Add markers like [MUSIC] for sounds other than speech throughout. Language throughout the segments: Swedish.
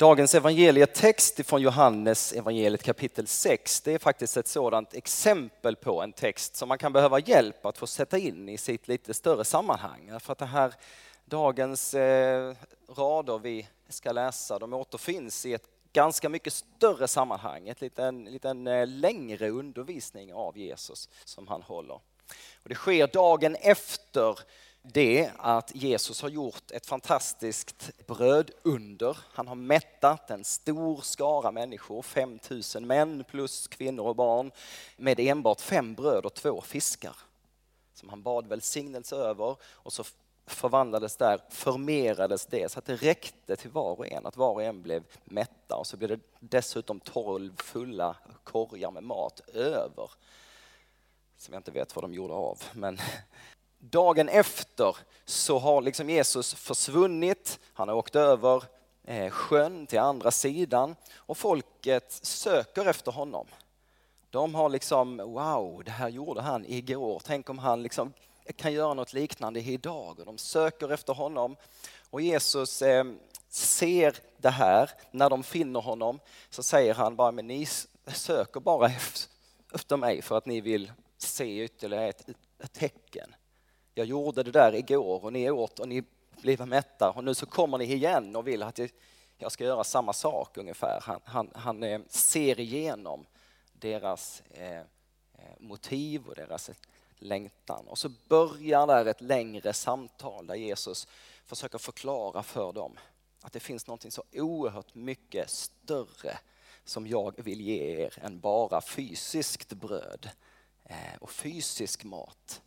Dagens evangelietext från Johannes evangeliet kapitel 6, det är faktiskt ett sådant exempel på en text som man kan behöva hjälp att få sätta in i sitt lite större sammanhang. För att det här dagens eh, rader vi ska läsa, de återfinns i ett ganska mycket större sammanhang, ett liten, liten eh, längre undervisning av Jesus som han håller. Och det sker dagen efter det att Jesus har gjort ett fantastiskt brödunder. Han har mättat en stor skara människor, 5000 män plus kvinnor och barn, med enbart fem bröd och två fiskar. Som han bad välsignelse över och så förvandlades där, förmerades det så att det räckte till var och en, att var och en blev mätta och så blev det dessutom tolv fulla korgar med mat över. Som jag inte vet vad de gjorde av, men dagen efter så har liksom Jesus försvunnit, han har åkt över eh, sjön till andra sidan och folket söker efter honom. De har liksom, wow, det här gjorde han igår, tänk om han liksom kan göra något liknande idag. Och de söker efter honom och Jesus eh, ser det här. När de finner honom så säger han bara, men ni söker bara efter mig för att ni vill se ytterligare ett, ett tecken. Jag gjorde det där igår och ni åt och ni blev mätta och nu så kommer ni igen och vill att jag ska göra samma sak ungefär. Han, han, han eh, ser igenom deras eh, eh, motiv och deras längtan. Och så börjar där ett längre samtal där Jesus försöker förklara för dem att det finns något så oerhört mycket större som jag vill ge er än bara fysiskt bröd och fysisk mat.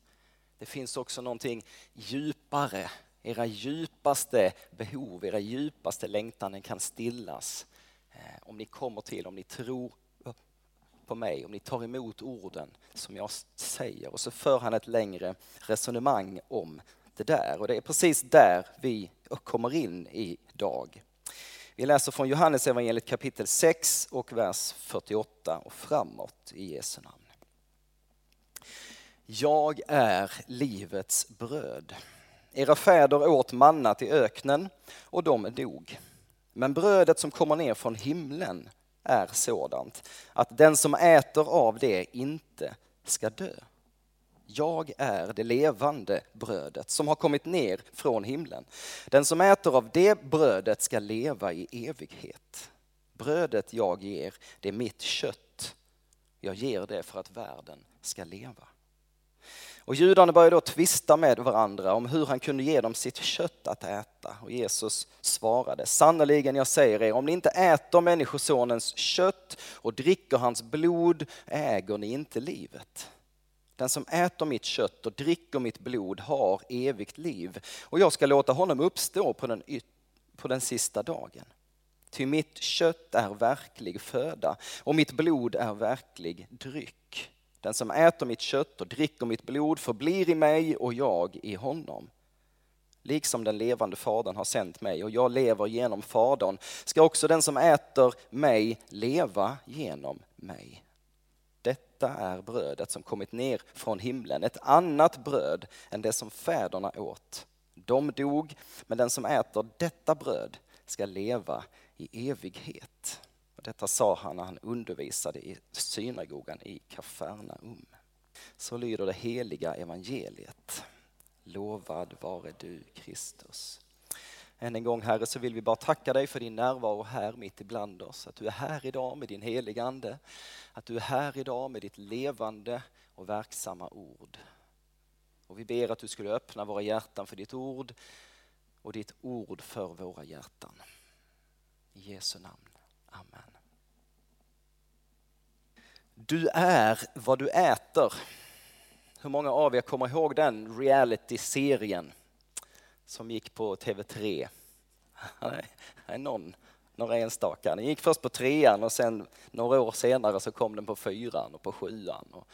Det finns också någonting djupare. Era djupaste behov, era djupaste längtan kan stillas eh, om ni kommer till, om ni tror på mig, om ni tar emot orden som jag säger. Och så för han ett längre resonemang om det där. Och det är precis där vi kommer in idag. Vi läser från Johannes evangeliet kapitel 6 och vers 48 och framåt i Jesu namn. Jag är livets bröd. Era fäder åt manna till öknen och de dog. Men brödet som kommer ner från himlen är sådant att den som äter av det inte ska dö. Jag är det levande brödet som har kommit ner från himlen. Den som äter av det brödet ska leva i evighet. Brödet jag ger, det är mitt kött. Jag ger det för att världen ska leva. Och judarna började då tvista med varandra om hur han kunde ge dem sitt kött att äta. Och Jesus svarade, sannerligen jag säger er, om ni inte äter människosonens kött och dricker hans blod äger ni inte livet. Den som äter mitt kött och dricker mitt blod har evigt liv och jag ska låta honom uppstå på den, på den sista dagen. Ty mitt kött är verklig föda och mitt blod är verklig dryck. Den som äter mitt kött och dricker mitt blod förblir i mig och jag i honom. Liksom den levande Fadern har sänt mig och jag lever genom Fadern ska också den som äter mig leva genom mig. Detta är brödet som kommit ner från himlen, ett annat bröd än det som fäderna åt. De dog, men den som äter detta bröd ska leva i evighet. Detta sa han när han undervisade i synagogan i Kafarnaum. Så lyder det heliga evangeliet. Lovad vare du Kristus. Än en gång Herre så vill vi bara tacka dig för din närvaro här mitt ibland oss. Att du är här idag med din heliga Ande. Att du är här idag med ditt levande och verksamma ord. Och vi ber att du skulle öppna våra hjärtan för ditt ord och ditt ord för våra hjärtan. I Jesu namn. Amen. Du är vad du äter. Hur många av er kommer ihåg den reality-serien som gick på TV3? Nej, någon, några enstaka. Den gick först på trean och sen några år senare så kom den på fyran och på sjuan. Och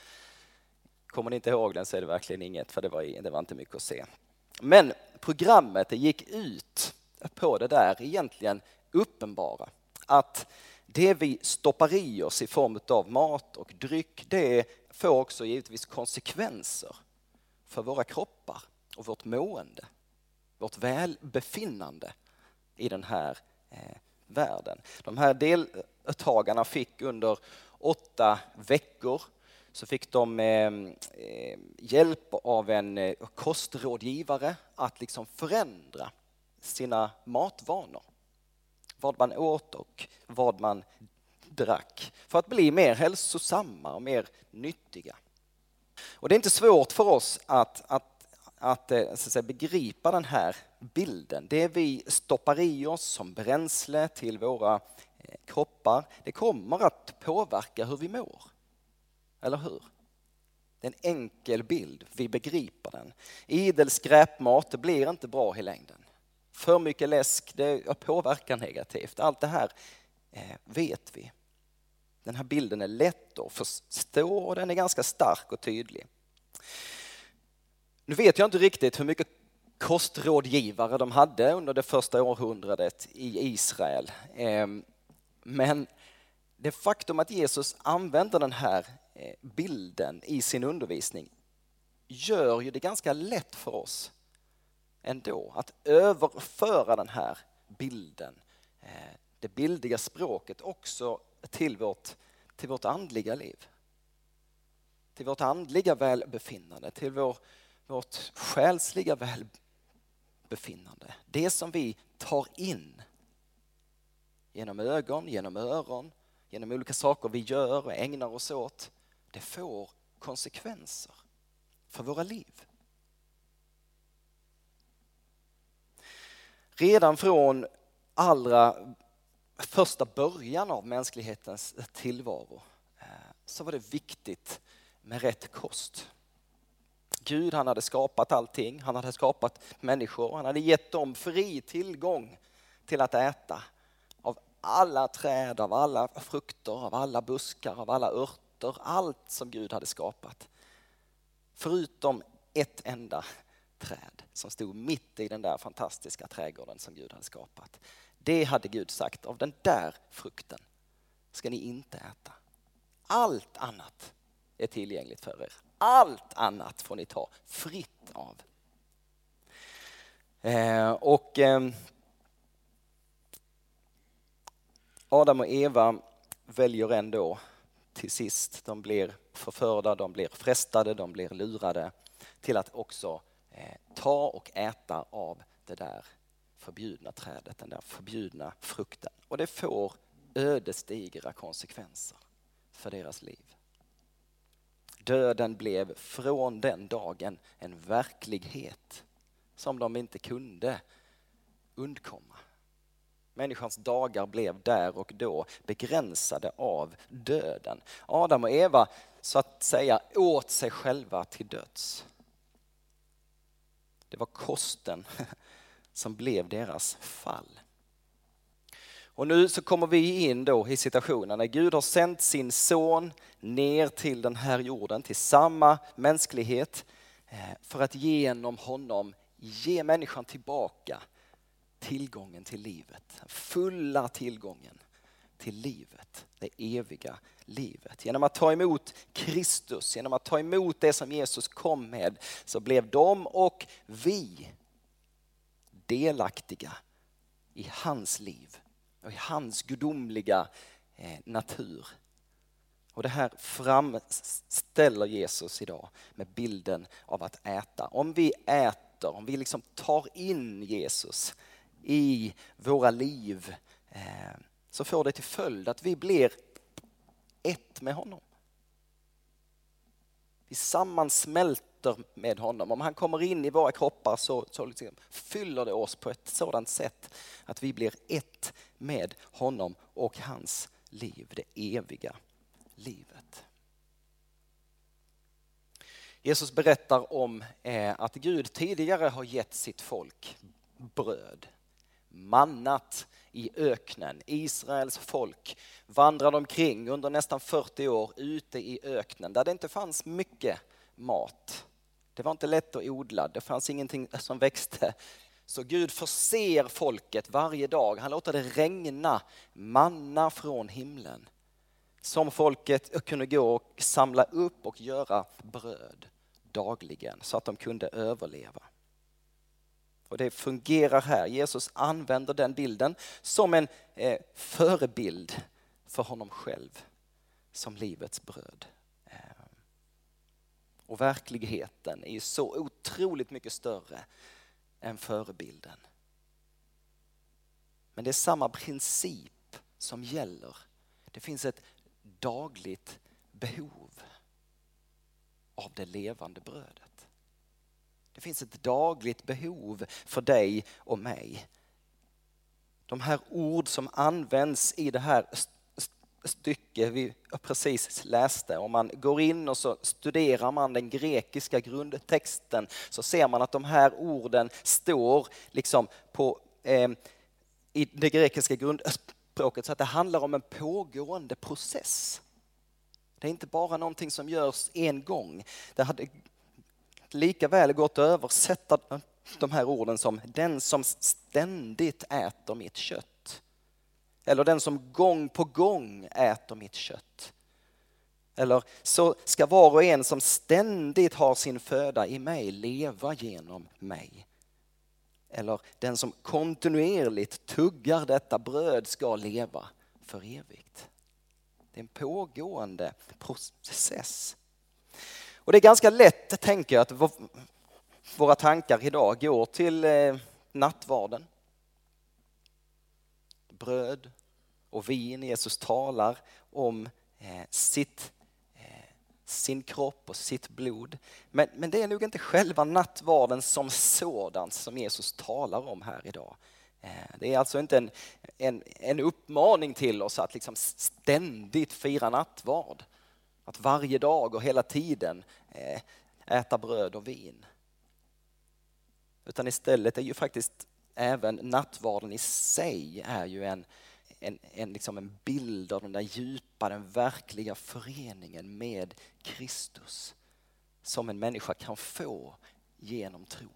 kommer ni inte ihåg den så är det verkligen inget för det var, det var inte mycket att se. Men programmet det gick ut på det där egentligen uppenbara att det vi stoppar i oss i form av mat och dryck, det får också givetvis konsekvenser för våra kroppar och vårt mående, vårt välbefinnande i den här eh, världen. De här deltagarna fick under åtta veckor så fick de eh, eh hjälp av en eh, kostrådgivare att liksom förändra sina matvanor. Vad man åt och vad man drack för att bli mer hälsosamma och mer nyttiga. Och det är inte svårt för oss att, att, att, eh, att, säga, begripa den här bilden. Det vi stoppar i oss som bränsle till våra eh, kroppar, det kommer att påverka hur vi mår. Eller hur? Det är en enkel bild, vi begriper den. Idel skräpmat, det blir inte bra i längden. För mycket läsk, det påverkar negativt. Allt det här eh, vet vi. Den här bilden är lätt att förstå och den är ganska stark och tydlig. Nu vet jag inte riktigt hur mycket kostrådgivare de hade under det första århundradet i Israel. Ehm, men det faktum att Jesus använder den här eh, bilden i sin undervisning gör ju det ganska lätt för oss ändå att överföra den här bilden, eh, det bildiga språket också till vårt, till vårt andliga liv. Till vårt andliga välbefinnande, till vår, vårt själsliga välbefinnande. Det som vi tar in genom ögon, genom öron, genom olika saker vi gör och ägnar oss åt, det får konsekvenser för våra liv. Redan från allra första början av mänsklighetens tillvaro eh, så var det viktigt med rätt kost. Gud han hade skapat allting, han hade skapat människor, han hade gett dem fri tillgång till att äta av alla träd, av alla frukter, av alla buskar, av alla örter, allt som Gud hade skapat. Förutom ett enda träd som stod mitt i den där fantastiska trädgården som Gud hade skapat. Det hade Gud sagt, av den där frukten ska ni inte äta. Allt annat är tillgängligt för er. Allt annat får ni ta fritt av. Eh, och eh, Adam och Eva väljer ändå till sist, de blir förförda, de blir frestade, de blir lurade till att också Eh, ta och äta av det där förbjudna trädet, den där förbjudna frukten. Och det får ödesdigra konsekvenser för deras liv. Döden blev från den dagen en verklighet som de inte kunde undkomma. Människans dagar blev där och då begränsade av döden. Adam och Eva så att säga åt sig själva till döds. Det var kosten [LAUGHS] som blev deras fall. Och nu så kommer vi in då i situationen när Gud har sänt sin son ner till den här jorden, till samma mänsklighet eh, för att genom honom ge människan tillbaka tillgången till livet, fulla tillgången till livet, det eviga livet. Genom att ta emot Kristus, genom att ta emot det som Jesus kom med, så blev de och vi delaktiga i hans liv och i hans gudomliga eh, natur. Och det här framställer Jesus idag med bilden av att äta. Om vi äter, om vi liksom tar in Jesus i våra liv eh, så får det till följd att vi blir ett med honom. Vi sammansmälter med honom. Om han kommer in i våra kroppar så, så liksom fyller det oss på ett sådant sätt att vi blir ett med honom och hans liv, det eviga livet. Jesus berättar om eh, att Gud tidigare har gett sitt folk bröd mannat i öknen. Israels folk vandrade omkring under nästan 40 år ute i öknen där det inte fanns mycket mat. Det var inte lätt att odla, det fanns ingenting som växte. Så Gud förser folket varje dag, han låter det regna manna från himlen. Som folket kunde gå och samla upp och göra bröd dagligen så att de kunde överleva. Och det fungerar här. Jesus använder den bilden som en eh, förebild för honom själv som livets bröd. Eh, och verkligheten är ju så otroligt mycket större än förebilden. Men det är samma princip som gäller. Det finns ett dagligt behov av det levande brödet. Det finns ett dagligt behov för dig och mig. De här ord som används i det här stycke vi precis läste. Om man går in och så studerar man den grekiska grundtexten så ser man att de här orden står liksom på, eh, i det grekiska grundspråket så att det handlar om en pågående process. Det är inte bara någonting som görs en gång. Det hade lika väl gått att översätta de här orden som den som ständigt äter mitt kött. Eller den som gång på gång äter mitt kött. Eller så ska var och en som ständigt har sin föda i mig leva genom mig. Eller den som kontinuerligt tuggar detta bröd ska leva för evigt. Det är en pågående process. Och det är ganska lätt, tänker jag, att våra tankar idag går till eh, nattvarden. Bröd och vin. Jesus talar om eh, sitt, eh, sin kropp och sitt blod. Men, men det är nog inte själva nattvarden som sådan som Jesus talar om här idag. Det är alltså inte en, en, en uppmaning till oss att liksom ständigt fira nattvard. Att varje dag och hela tiden eh, äta bröd och vin. Utan istället är ju faktiskt även nattvarden i sig är ju en, en, en, liksom en bild av den där djupa, den verkliga föreningen med Kristus som en människa kan få genom tron.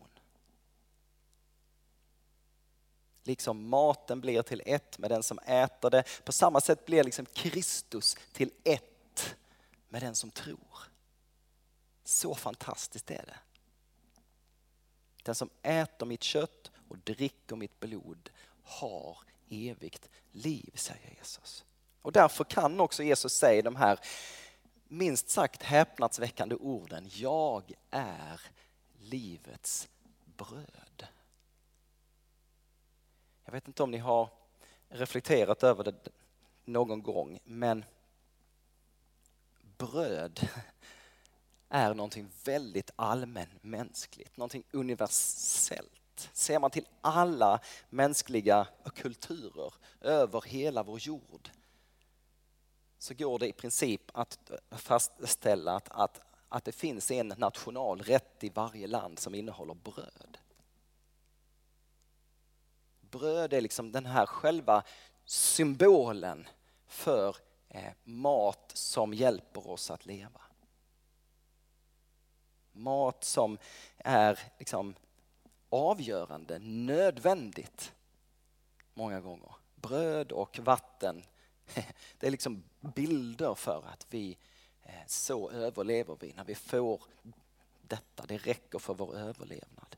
Liksom maten blir till ett med den som äter det, på samma sätt blir liksom Kristus till ett med den som tror. Så fantastiskt är det. Den som äter mitt kött och dricker mitt blod har evigt liv, säger Jesus. Och därför kan också Jesus säga de här minst sagt häpnadsväckande orden. Jag är livets bröd. Jag vet inte om ni har reflekterat över det någon gång, men bröd är någonting väldigt allmänmänskligt, någonting universellt. Ser man till alla mänskliga kulturer över hela vår jord så går det i princip att fastställa att, att, att det finns en nationalrätt i varje land som innehåller bröd. Bröd är liksom den här själva symbolen för Eh, mat som hjälper oss att leva. Mat som är liksom avgörande, nödvändigt många gånger. Bröd och vatten, [LAUGHS] det är liksom bilder för att vi eh, så överlever vi när vi får detta. Det räcker för vår överlevnad.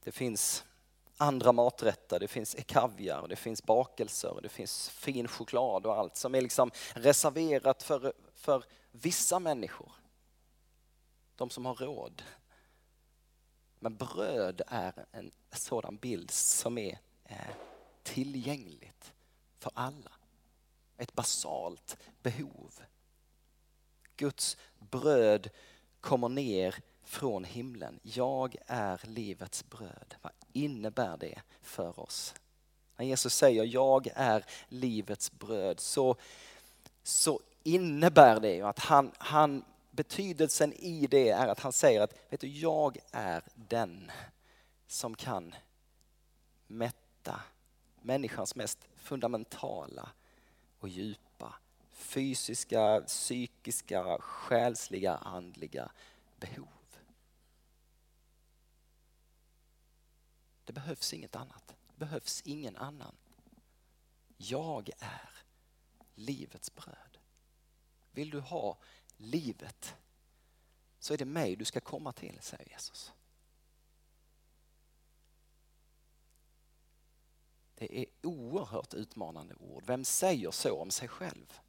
Det finns andra maträtter, det finns kaviar, det finns bakelser, det finns fin choklad och allt som är liksom reserverat för, för vissa människor. De som har råd. Men bröd är en sådan bild som är eh, tillgängligt för alla. Ett basalt behov. Guds bröd kommer ner från himlen. Jag är livets bröd. Vad innebär det för oss? När Jesus säger jag är livets bröd så, så innebär det att han, han, betydelsen i det är att han säger att vet du, jag är den som kan mätta människans mest fundamentala och djupa fysiska, psykiska, själsliga, andliga behov. Det behövs inget annat. Det behövs ingen annan. Jag är livets bröd. Vill du ha livet så är det mig du ska komma till, säger Jesus. Det är oerhört utmanande ord. Vem säger så om sig själv?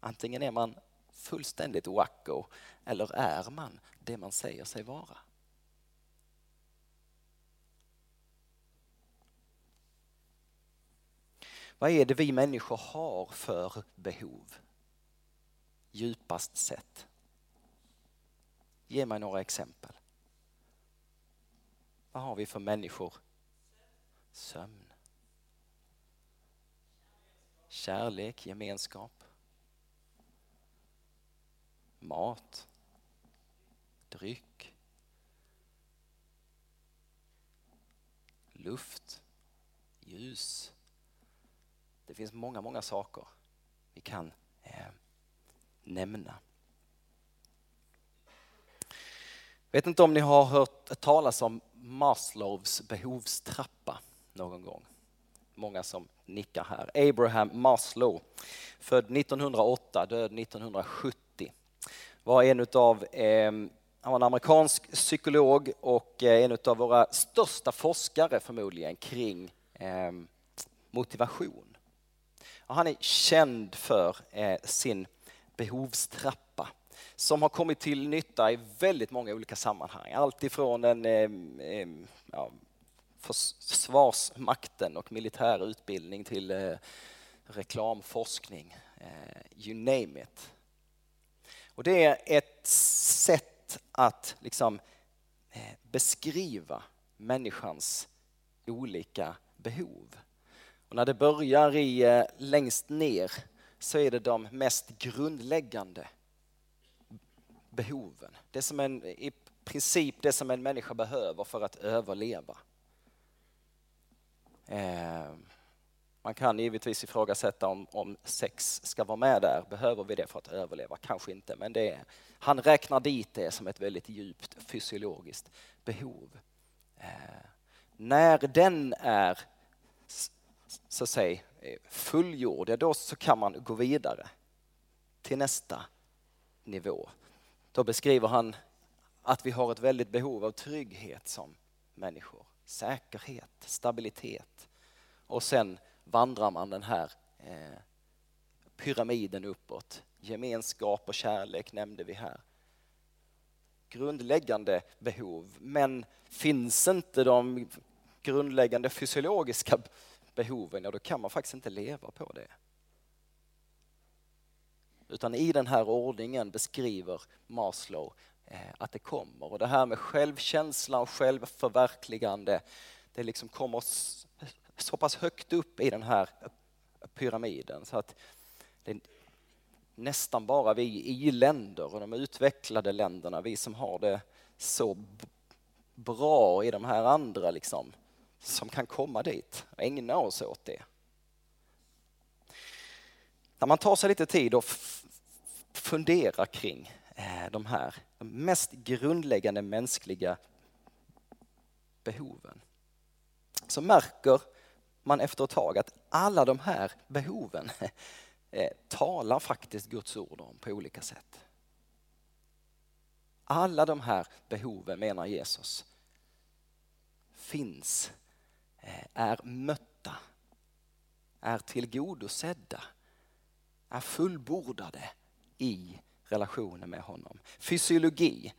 Antingen är man fullständigt wacko eller är man det man säger sig vara. Vad är det vi människor har för behov? Djupast sett. Ge mig några exempel. Vad har vi för människor? Sömn. Kärlek, gemenskap. Mat. Dryck. Luft. Ljus. Det finns många, många saker vi kan eh, nämna. vet inte om ni har hört talas om Maslows behovstrappa någon gång. Många som nickar här. Abraham Maslow, född 1908, död 1970, var en utav, eh, han var en amerikansk psykolog och eh, en av våra största forskare förmodligen kring eh, motivation. Och han är känd för eh, sin behovstrappa som har kommit till nytta i väldigt många olika sammanhang. Allt ifrån en, eh, eh, ja, försvarsmakten och militär utbildning till reklamforskning. You name it. Och det är ett sätt att liksom beskriva människans olika behov. Och när det börjar i, eh, längst ner så är det de mest grundläggande behoven. Det som en, i princip det som en människa behöver för att överleva. Eh, man kan givetvis ifrågasätta om, om sex ska vara med där. Behöver vi det för att överleva? Kanske inte, men det är, han räknar dit det som ett väldigt djupt fysiologiskt behov. Eh, när den är så att säga, fullgjord, ja, då så kan man gå vidare till nästa nivå. Då beskriver han att vi har ett väldigt behov av trygghet som människor. Säkerhet, stabilitet. Och sen vandrar man den här eh, pyramiden uppåt. Gemenskap och kärlek nämnde vi här. Grundläggande behov, men finns inte de grundläggande fysiologiska behoven, ja då kan man faktiskt inte leva på det. Utan i den här ordningen beskriver Maslow eh, att det kommer. Och det här med självkänsla och självförverkligande, det liksom kommer så pass högt upp i den här pyramiden så att det är nästan bara vi i-länder och de utvecklade länderna, vi som har det så bra i de här andra liksom, som kan komma dit och ägna oss åt det. När man tar sig lite tid och funderar kring eh, de här de mest grundläggande mänskliga behoven så märker man efter ett tag att alla de här behoven [LAUGHS] eh, talar faktiskt Guds ord om på olika sätt. Alla de här behoven menar Jesus finns, Eh, är mötta, är tillgodosedda, är fullbordade i relationen med honom. Fysiologi,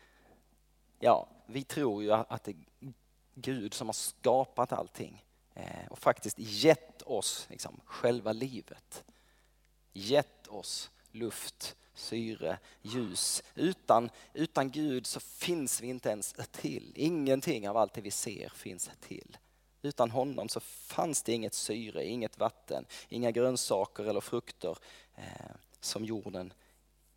ja, vi tror ju att det är Gud som har skapat allting eh, och faktiskt gett oss liksom, själva livet. Gett oss luft, syre, ljus. Utan, utan Gud så finns vi inte ens till. Ingenting av allt det vi ser finns till. Utan honom så fanns det inget syre, inget vatten, inga grönsaker eller frukter eh, som jorden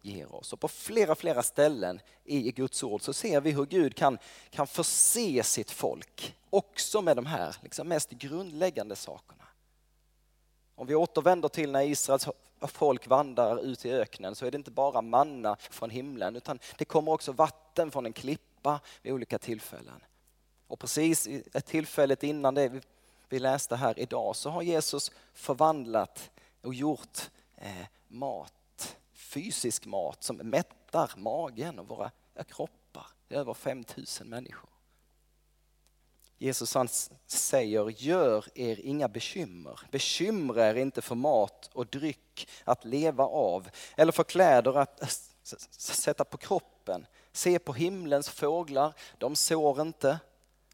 ger oss. Och på flera, flera ställen i Guds ord så ser vi hur Gud kan, kan förse sitt folk också med de här liksom mest grundläggande sakerna. Om vi återvänder till när Israels folk vandrar ut i öknen så är det inte bara manna från himlen utan det kommer också vatten från en klippa vid olika tillfällen. Och precis ett tillfället innan det vi läste här idag så har Jesus förvandlat och gjort eh, mat fysisk mat som mättar magen och våra eh, kroppar. Det är över 5000 människor. Jesus han säger, gör er inga bekymmer. Bekymra er inte för mat och dryck att leva av eller för kläder att sätta på kroppen. Se på himlens fåglar, de sår inte,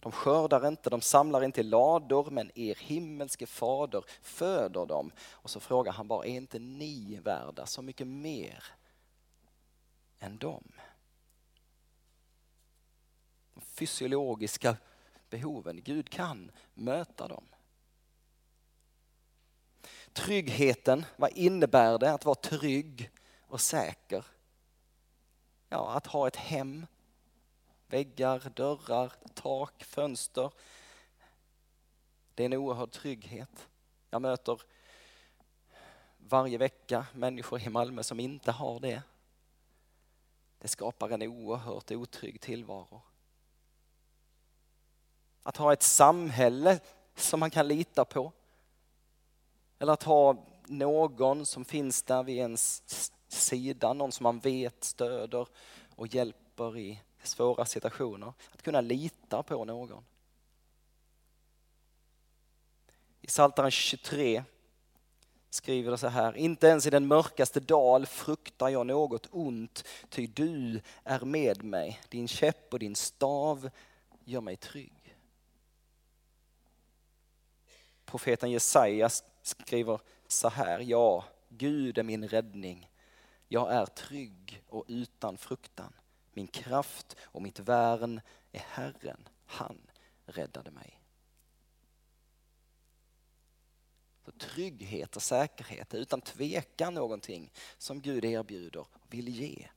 de skördar inte, de samlar inte i lador, men er himmelske fader föder dem. Och så frågar han bara, är inte ni värda så mycket mer än dem? De fysiologiska behoven, Gud kan möta dem. Tryggheten, vad innebär det att vara trygg och säker? Ja, att ha ett hem, väggar, dörrar, tak, fönster. Det är en oerhörd trygghet. Jag möter varje vecka människor i Malmö som inte har det. Det skapar en oerhört otrygg tillvaro. Att ha ett samhälle som man kan lita på. Eller att ha någon som finns där vid ens sida, någon som man vet stöder och hjälper i svåra situationer. Att kunna lita på någon. I Psaltaren 23 skriver det så här, inte ens i den mörkaste dal fruktar jag något ont, ty du är med mig, din käpp och din stav gör mig trygg. Profeten Jesaja skriver så här, ja, Gud är min räddning, jag är trygg och utan fruktan. Min kraft och mitt värn är Herren, han räddade mig. Så trygghet och säkerhet är utan tvekan någonting som Gud erbjuder och vill ge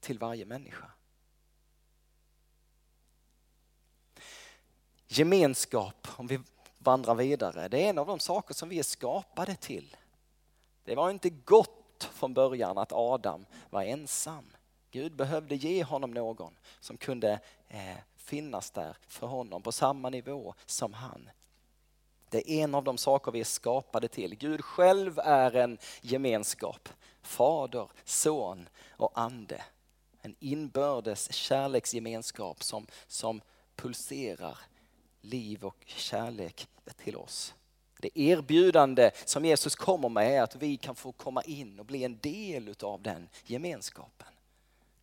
till varje människa. Gemenskap, om vi vandrar vidare, det är en av de saker som vi är skapade till. Det var inte gott från början att Adam var ensam. Gud behövde ge honom någon som kunde eh, finnas där för honom på samma nivå som han. Det är en av de saker vi är skapade till. Gud själv är en gemenskap. Fader, son och ande. En inbördes kärleksgemenskap som, som pulserar liv och kärlek till oss. Det erbjudande som Jesus kommer med är att vi kan få komma in och bli en del av den gemenskapen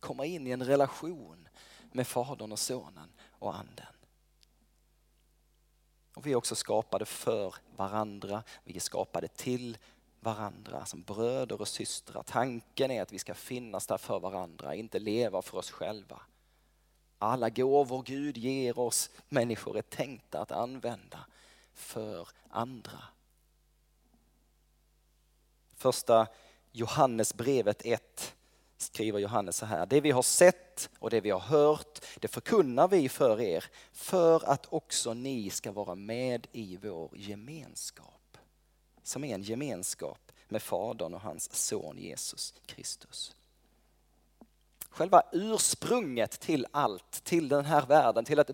komma in i en relation med Fadern och Sonen och Anden. Och vi är också skapade för varandra, vi är skapade till varandra som bröder och systrar. Tanken är att vi ska finnas där för varandra, inte leva för oss själva. Alla gåvor Gud ger oss människor är tänkta att använda för andra. Första Johannesbrevet 1 skriver Johannes så här. Det vi har sett och det vi har hört, det förkunnar vi för er för att också ni ska vara med i vår gemenskap. Som är en gemenskap med Fadern och hans son Jesus Kristus. Själva ursprunget till allt, till den här världen, till att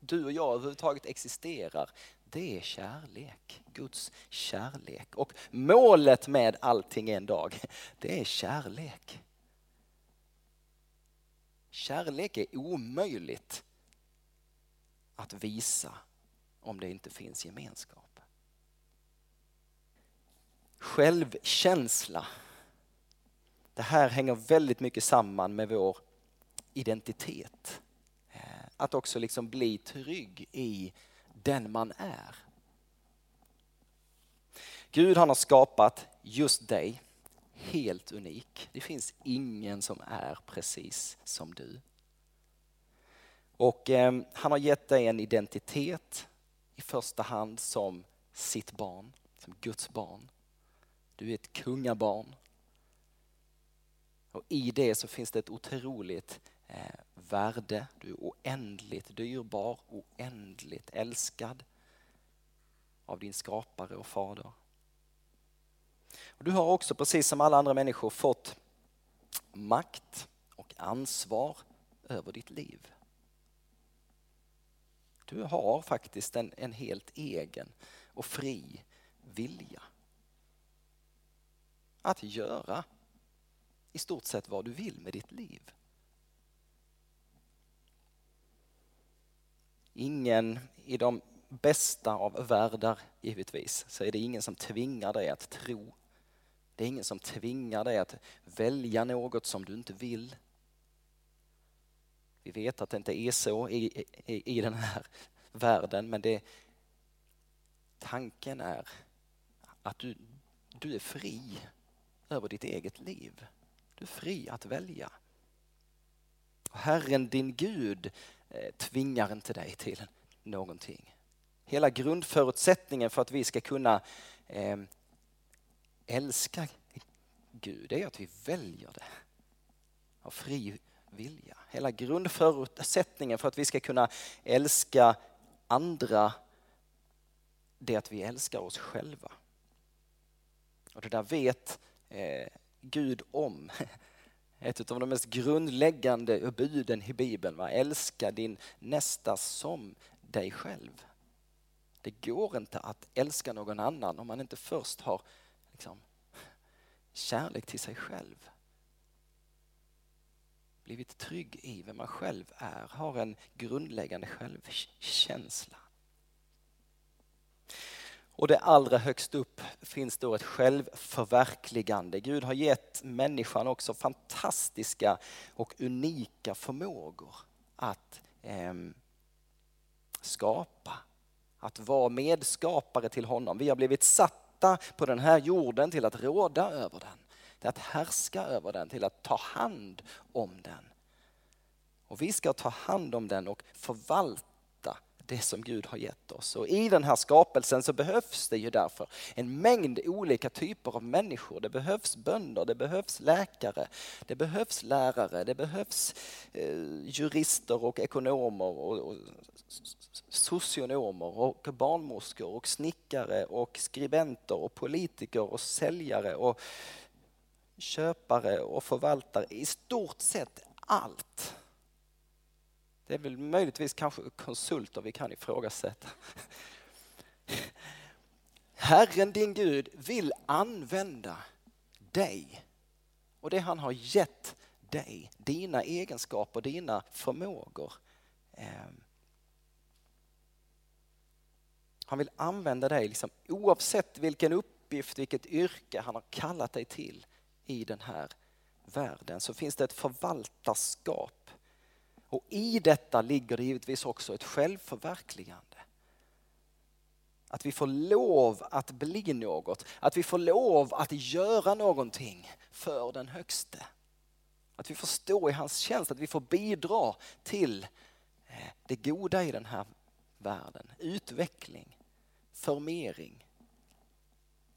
du och jag överhuvudtaget existerar, det är kärlek. Guds kärlek. Och målet med allting en dag, det är kärlek. Kärlek är omöjligt att visa om det inte finns gemenskap. Självkänsla. Det här hänger väldigt mycket samman med vår identitet. Eh, att också liksom bli trygg i den man är. Gud han har skapat just dig helt unik. Det finns ingen som är precis som du. Och eh, han har gett dig en identitet i första hand som sitt barn, som Guds barn. Du är ett kungabarn. Och i det så finns det ett otroligt eh, värde. Du är oändligt dyrbar, oändligt älskad av din skapare och fader. Och du har också, precis som alla andra människor, fått makt och ansvar över ditt liv. Du har faktiskt en, en helt egen och fri vilja. Att göra i stort sett vad du vill med ditt liv. Ingen i de bästa av världar givetvis så är det ingen som tvingar dig att tro. Det är ingen som tvingar dig att välja något som du inte vill. Vi vet att det inte är så i, i, i den här världen men det, tanken är att du, du är fri över ditt eget liv. Du är fri att välja. Herren din Gud eh, tvingar inte dig till någonting. Hela grundförutsättningen för att vi ska kunna eh, älskar älska Gud är att vi väljer det av fri vilja. Hela grundförutsättningen för att vi ska kunna älska andra det är att vi älskar oss själva. Och det där vet eh, Gud om. [LAUGHS] Ett av de mest grundläggande buden i Bibeln. Va? Älska din nästa som dig själv. Det går inte att älska någon annan om man inte först har liksom, kärlek till sig själv. Blivit trygg i vem man själv är, har en grundläggande självkänsla. Och det allra högst upp finns då ett självförverkligande. Gud har gett människan också fantastiska och unika förmågor att eh, skapa. Att vara medskapare till honom. Vi har blivit sätta på den här jorden till att råda över den. Till att härska över den, till att ta hand om den. Och vi ska ta hand om den och förvalta det som Gud har gett oss. Och i den här skapelsen så behövs det ju därför en mängd olika typer av människor. Det behövs bönder, det behövs läkare, det behövs lärare, det behövs eh, jurister och ekonomer och, och socionomer och barnmorskor och snickare och skribenter och politiker och säljare och köpare och förvaltare. I stort sett allt det är väl möjligtvis kanske konsulter vi kan ifrågasätta. Herren din Gud vill använda dig och det han har gett dig, dina egenskaper, dina förmågor. Ehm. Han vill använda dig liksom, oavsett vilken uppgift, vilket yrke han har kallat dig till i den här världen så finns det ett förvaltarskap och i detta ligger det givetvis också ett självförverkligande. Att vi får lov att bli något, att vi får lov att göra någonting för den högste. Att vi får stå i hans tjänst, att vi får bidra till eh, det goda i den här världen. Utveckling, förmering,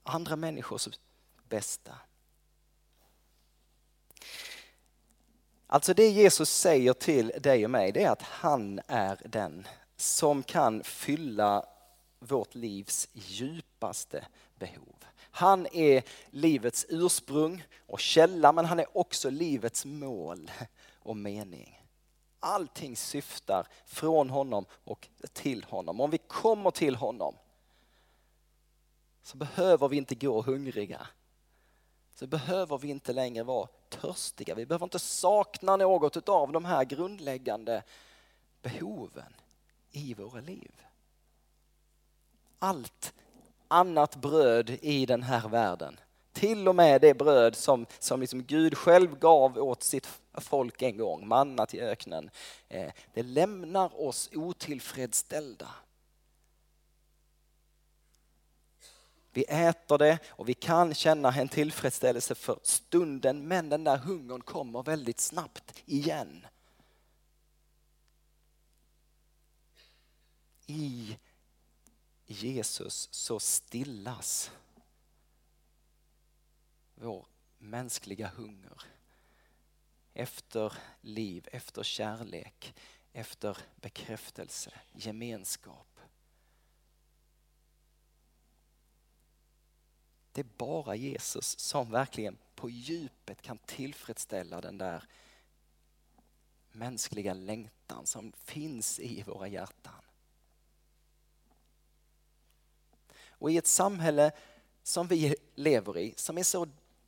andra människors bästa. Alltså det Jesus säger till dig och mig det är att han är den som kan fylla vårt livs djupaste behov. Han är livets ursprung och källa men han är också livets mål och mening. Allting syftar från honom och till honom. Om vi kommer till honom så behöver vi inte gå hungriga. Så behöver vi inte längre vara törstiga. Vi behöver inte sakna något av de här grundläggande behoven i våra liv. Allt annat bröd i den här världen, till och med det bröd som, som liksom Gud själv gav åt sitt folk en gång, manna till öknen, eh, det lämnar oss otillfredsställda. Vi äter det och vi kan känna en tillfredsställelse för stunden men den där hungern kommer väldigt snabbt igen. I Jesus så stillas vår mänskliga hunger efter liv, efter kärlek, efter bekräftelse, gemenskap. Det är bara Jesus som verkligen på djupet kan tillfredsställa den där mänskliga längtan som finns i våra hjärtan. Och i ett samhälle som vi lever i, som är så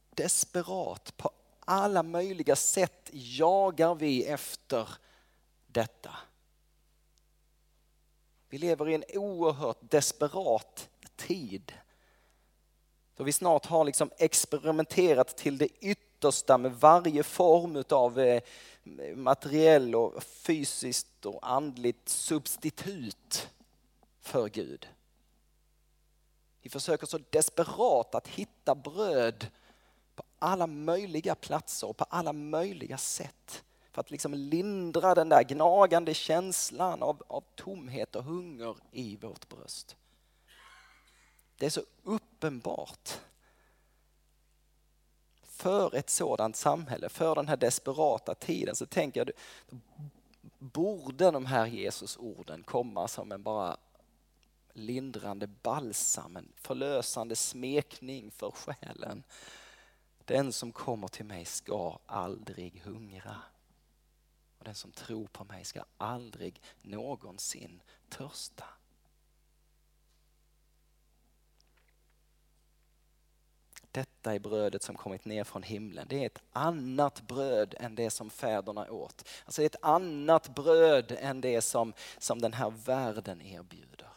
desperat på alla möjliga sätt jagar vi efter detta. Vi lever i en oerhört desperat tid. Då vi snart har liksom experimenterat till det yttersta med varje form av eh, materiell och fysiskt och andligt substitut för Gud. Vi försöker så desperat att hitta bröd på alla möjliga platser och på alla möjliga sätt. För att liksom lindra den där gnagande känslan av, av tomhet och hunger i vårt bröst. Det är så uppenbart för ett sådant samhälle, för den här desperata tiden så tänker jag, borde de här Jesusorden komma som en bara lindrande balsam, en förlösande smekning för själen. Den som kommer till mig ska aldrig hungra. Och den som tror på mig ska aldrig någonsin törsta. Detta är brödet som kommit ner från himlen. Det är ett annat bröd än det som fäderna åt. Alltså ett annat bröd än det som, som den här världen erbjuder.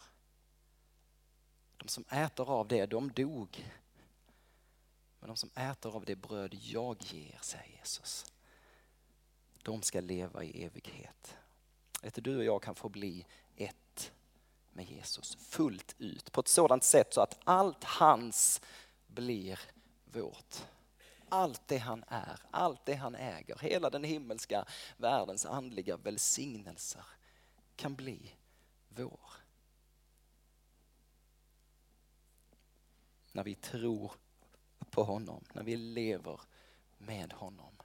De som äter av det, de dog. Men de som äter av det bröd jag ger, säger Jesus, de ska leva i evighet. Vet du, du och jag kan få bli ett med Jesus fullt ut på ett sådant sätt så att allt hans blir vårt. Allt det han är, allt det han äger, hela den himmelska världens andliga välsignelser kan bli vår. När vi tror på honom, när vi lever med honom.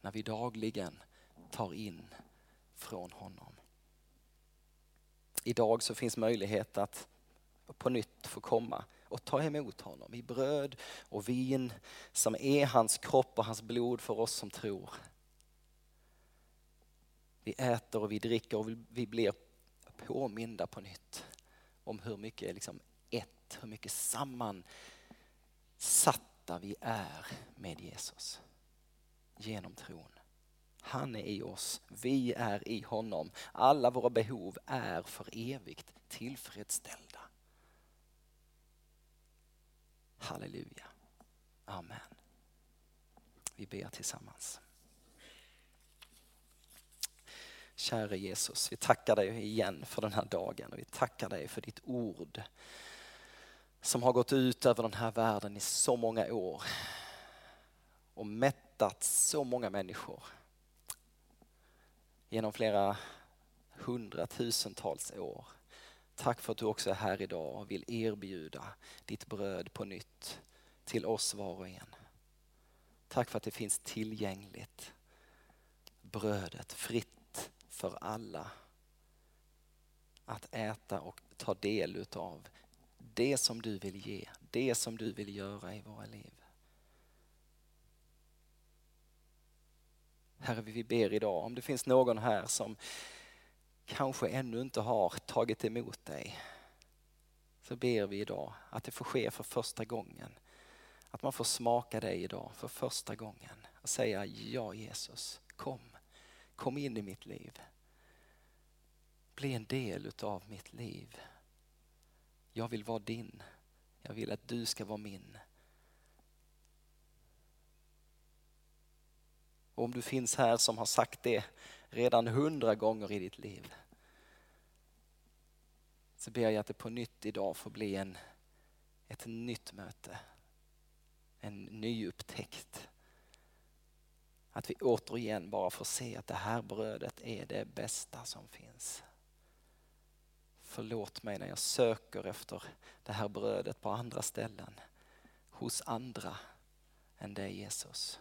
När vi dagligen tar in från honom. Idag så finns möjlighet att på nytt få komma och ta emot honom i bröd och vin som är hans kropp och hans blod för oss som tror. Vi äter och vi dricker och vi blir påminda på nytt om hur mycket liksom ett, hur mycket sammansatta vi är med Jesus genom tron. Han är i oss, vi är i honom. Alla våra behov är för evigt tillfredsställda. Halleluja. Amen. Vi ber tillsammans. Käre Jesus, vi tackar dig igen för den här dagen och vi tackar dig för ditt ord som har gått ut över den här världen i så många år och mättat så många människor genom flera hundratusentals år. Tack för att du också är här idag och vill erbjuda ditt bröd på nytt till oss var och en. Tack för att det finns tillgängligt. Brödet fritt för alla att äta och ta del utav det som du vill ge, det som du vill göra i våra liv. Herre, vi ber idag om det finns någon här som kanske ännu inte har tagit emot dig. Så ber vi idag att det får ske för första gången. Att man får smaka dig idag för första gången och säga ja Jesus, kom. Kom in i mitt liv. Bli en del utav mitt liv. Jag vill vara din. Jag vill att du ska vara min. Och om du finns här som har sagt det redan hundra gånger i ditt liv så ber jag att det på nytt idag får bli en, ett nytt möte. En ny upptäckt. Att vi återigen bara får se att det här brödet är det bästa som finns. Förlåt mig när jag söker efter det här brödet på andra ställen. Hos andra än dig Jesus.